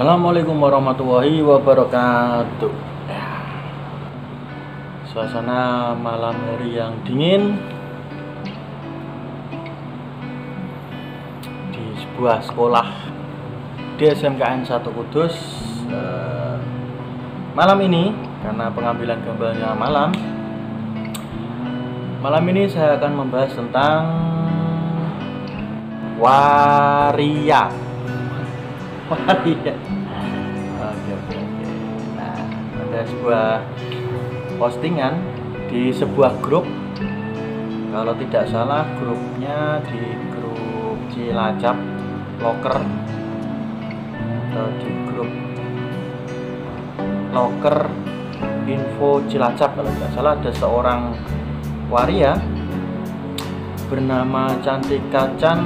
Assalamualaikum warahmatullahi wabarakatuh. Ya. Suasana malam hari yang dingin di sebuah sekolah di SMKN 1 Kudus. Eh, malam ini karena pengambilan gambarnya malam, malam ini saya akan membahas tentang waria waria oke oke oke. Nah ada sebuah postingan di sebuah grup. Kalau tidak salah grupnya di grup Cilacap Locker atau di grup Locker Info Cilacap kalau tidak salah ada seorang waria bernama Cantika Chan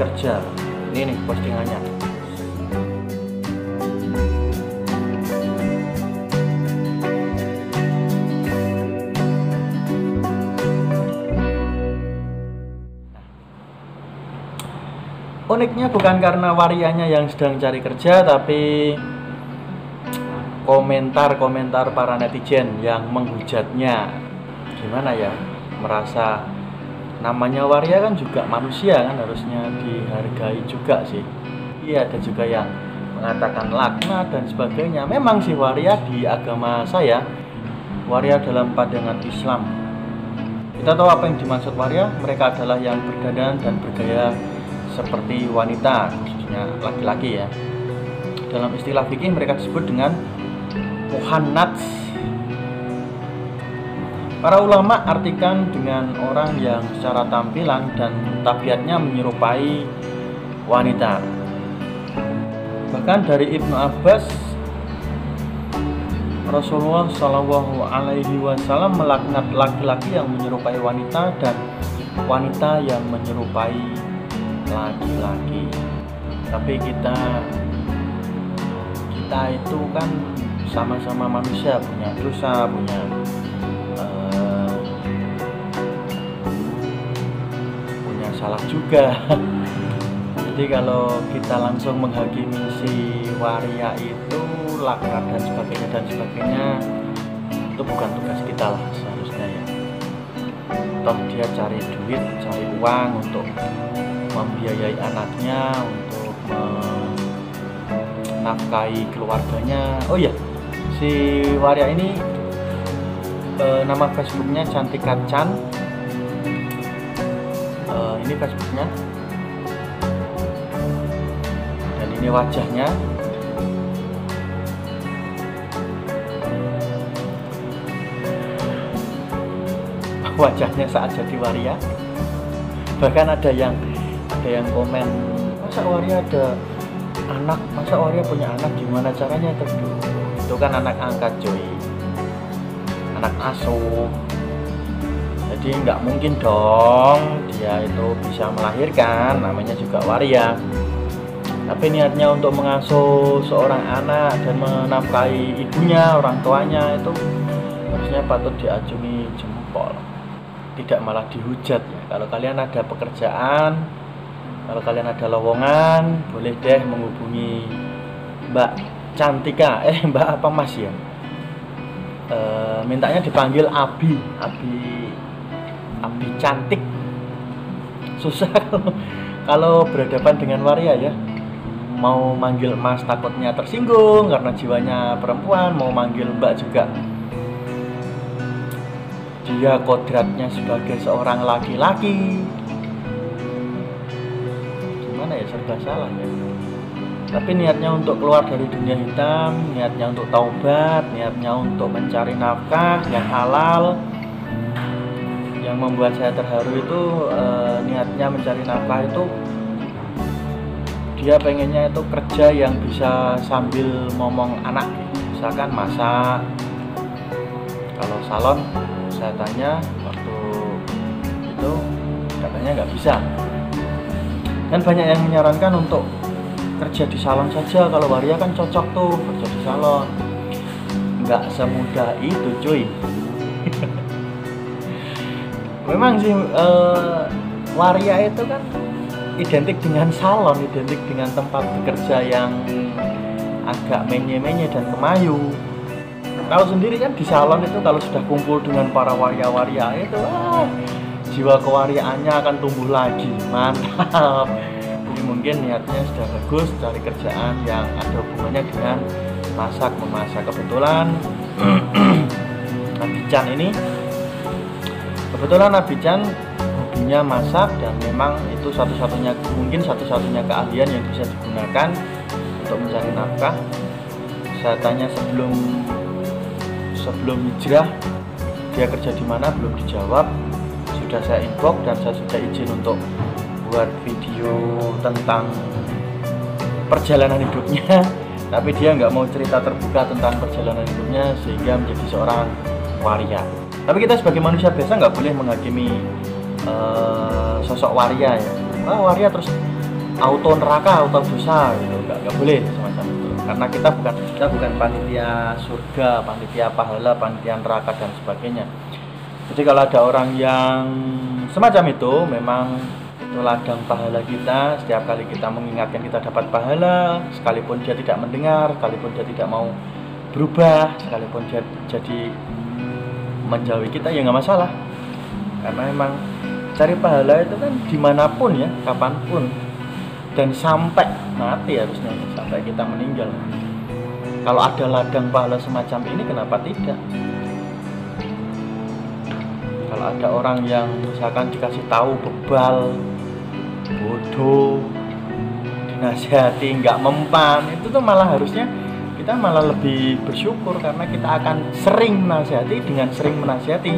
kerja. Ini nih postingannya. Uniknya bukan karena warianya yang sedang cari kerja tapi komentar-komentar para netizen yang menghujatnya. Gimana ya? Merasa namanya waria kan juga manusia kan harusnya dihargai juga sih. Iya ada juga yang mengatakan laknat dan sebagainya. Memang sih waria di agama saya waria dalam pandangan Islam. Kita tahu apa yang dimaksud waria? Mereka adalah yang berdandan dan bergaya seperti wanita khususnya laki-laki ya. Dalam istilah fikih mereka disebut dengan muhannats Para ulama artikan dengan orang yang secara tampilan dan tabiatnya menyerupai wanita. Bahkan dari Ibnu Abbas Rasulullah Shallallahu Alaihi Wasallam melaknat laki-laki yang menyerupai wanita dan wanita yang menyerupai laki-laki. Tapi kita kita itu kan sama-sama manusia punya dosa, punya salah juga. Jadi kalau kita langsung menghakimi si waria itu laknat dan sebagainya dan sebagainya itu bukan tugas kita lah seharusnya ya. Toh dia cari duit cari uang untuk membiayai anaknya untuk menafkahi keluarganya. Oh iya si waria ini e, nama Facebooknya Cantik Kacan ini Facebooknya. Dan ini wajahnya. Wajahnya saat jadi waria. Bahkan ada yang ada yang komen masa waria ada anak? Masa waria punya anak? Gimana caranya? Itu itu kan anak angkat cuy. Anak asuh. Jadi nggak mungkin dong dia itu bisa melahirkan namanya juga waria. Tapi niatnya untuk mengasuh seorang anak dan menafkahi ibunya orang tuanya itu harusnya patut diacungi jempol. Tidak malah dihujat. Ya kalau kalian ada pekerjaan kalau kalian ada lowongan boleh deh menghubungi Mbak Cantika. Eh Mbak apa Mas ya? E, mintanya dipanggil Abi. Abi Abi cantik susah kalau berhadapan dengan waria ya. Mau manggil mas takutnya tersinggung karena jiwanya perempuan mau manggil mbak juga. Dia kodratnya sebagai seorang laki-laki. Gimana ya serba salah ya. Tapi niatnya untuk keluar dari dunia hitam niatnya untuk taubat niatnya untuk mencari nafkah yang halal yang membuat saya terharu itu e, niatnya mencari nafkah itu dia pengennya itu kerja yang bisa sambil ngomong anak misalkan masak. Kalau salon saya tanya waktu itu katanya nggak bisa. Dan banyak yang menyarankan untuk kerja di salon saja. Kalau waria kan cocok tuh kerja di salon. Nggak semudah itu cuy memang sih uh, waria itu kan identik dengan salon identik dengan tempat bekerja yang agak menye-menye dan kemayu. Kalau sendiri kan di salon itu kalau sudah kumpul dengan para waria-waria itu ah, jiwa kewariaannya akan tumbuh lagi. Mantap. Mungkin mungkin niatnya sudah bagus cari kerjaan yang ada hubungannya dengan masak memasak. Kebetulan Chan ini kebetulan Nabi Chan hobinya masak dan memang itu satu-satunya mungkin satu-satunya keahlian yang bisa digunakan untuk mencari nafkah. Saya tanya sebelum sebelum hijrah dia kerja di mana belum dijawab. Sudah saya inbox dan saya sudah izin untuk buat video tentang perjalanan hidupnya. Tapi dia nggak mau cerita terbuka tentang perjalanan hidupnya sehingga menjadi seorang waria tapi kita sebagai manusia biasa nggak boleh menghakimi uh, sosok waria ya. Oh, waria terus auto neraka auto dosa gitu. Nggak nggak boleh semacam itu. Karena kita bukan kita bukan panitia surga panitia pahala panitia neraka dan sebagainya. Jadi kalau ada orang yang semacam itu memang itu ladang pahala kita setiap kali kita mengingatkan kita dapat pahala sekalipun dia tidak mendengar sekalipun dia tidak mau berubah sekalipun dia jadi menjauhi kita ya nggak masalah. Karena emang cari pahala itu kan di mana pun ya kapan pun. Dan sampai mati harusnya sampai kita meninggal. Kalau ada ladang pahala semacam ini kenapa tidak? Kalau ada orang yang misalkan dikasih tahu bebal bodoh dinasihati nggak mempan itu tuh malah harusnya kita malah lebih bersyukur karena kita akan sering menasihati dengan sering menasihati.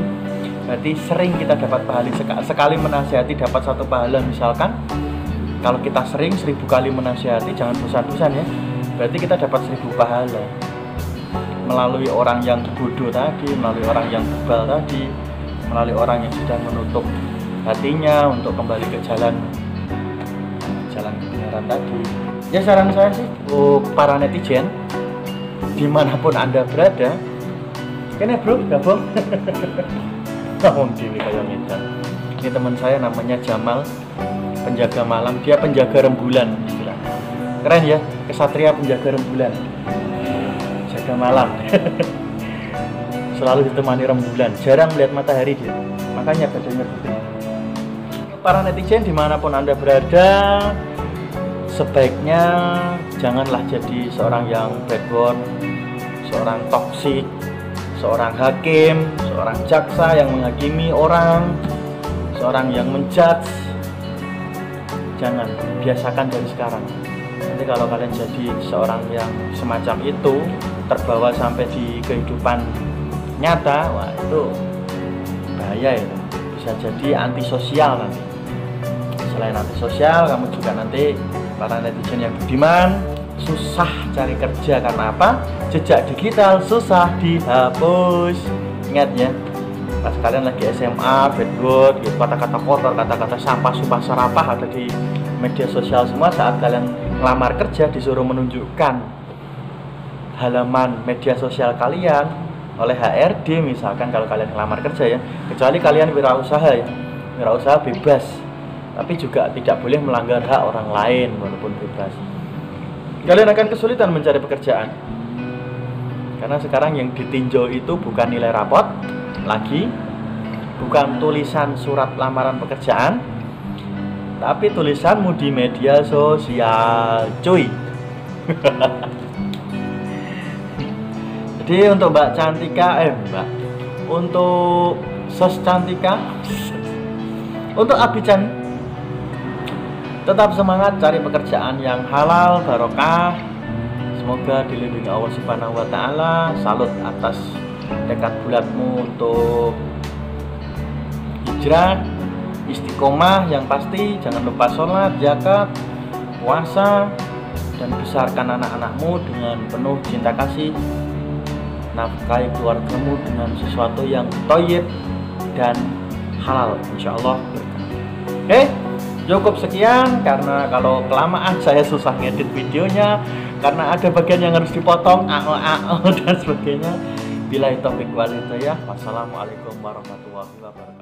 Berarti sering kita dapat pahala. Sekali menasihati dapat satu pahala. Misalkan kalau kita sering seribu kali menasihati jangan bosan-bosan ya. Berarti kita dapat seribu pahala. Melalui orang yang bodoh tadi melalui orang yang bebal tadi melalui orang yang sudah menutup hatinya untuk kembali ke jalan jalan kebenaran tadi. Ya saran saya sih untuk para netizen di mana pun anda berada. Ini bro gabung? Ngomong dewi kayak minta ini teman saya namanya Jamal penjaga malam. Dia penjaga rembulan keren ya kesatria penjaga rembulan. Jaga malam. Selalu ditemani rembulan. Jarang melihat matahari dia. Makanya badannya putih para netizen di mana pun anda berada sebaiknya janganlah jadi seorang yang backbone, seorang toksik, seorang hakim, seorang jaksa yang menghakimi orang, seorang yang menjudge. Jangan biasakan dari sekarang. Nanti kalau kalian jadi seorang yang semacam itu terbawa sampai di kehidupan nyata, wah itu bahaya itu. Bisa jadi antisosial nanti. Selain antisosial, kamu juga nanti para netizen yang budiman susah cari kerja karena apa? Jejak digital susah dihapus. Ingat ya, pas kalian lagi SMA, bedwood, gitu, kata-kata kotor, kata-kata sampah, sumpah serapah ada di media sosial semua saat kalian ngelamar kerja disuruh menunjukkan halaman media sosial kalian oleh HRD misalkan kalau kalian ngelamar kerja ya kecuali kalian wirausaha ya wirausaha bebas tapi juga tidak boleh melanggar hak orang lain walaupun bebas. Kalian akan kesulitan mencari pekerjaan. Karena sekarang yang ditinjau itu bukan nilai rapot lagi, bukan tulisan surat lamaran pekerjaan, tapi tulisanmu di media sosial, cuy. Jadi untuk Mbak Cantika, eh Mbak, untuk Sos Cantika, untuk Abican Tetap semangat cari pekerjaan yang halal, barokah. Semoga dilindungi Allah Subhanahu wa taala. Salut atas tekad bulatmu untuk hijrah, istiqomah yang pasti jangan lupa sholat, zakat, puasa dan besarkan anak-anakmu dengan penuh cinta kasih nafkahi keluargamu dengan sesuatu yang toyib dan halal insya Allah oke okay? Cukup sekian karena kalau kelamaan saya susah ngedit videonya karena ada bagian yang harus dipotong ao ao dan sebagainya. Bila topik ya. Wassalamualaikum warahmatullahi wabarakatuh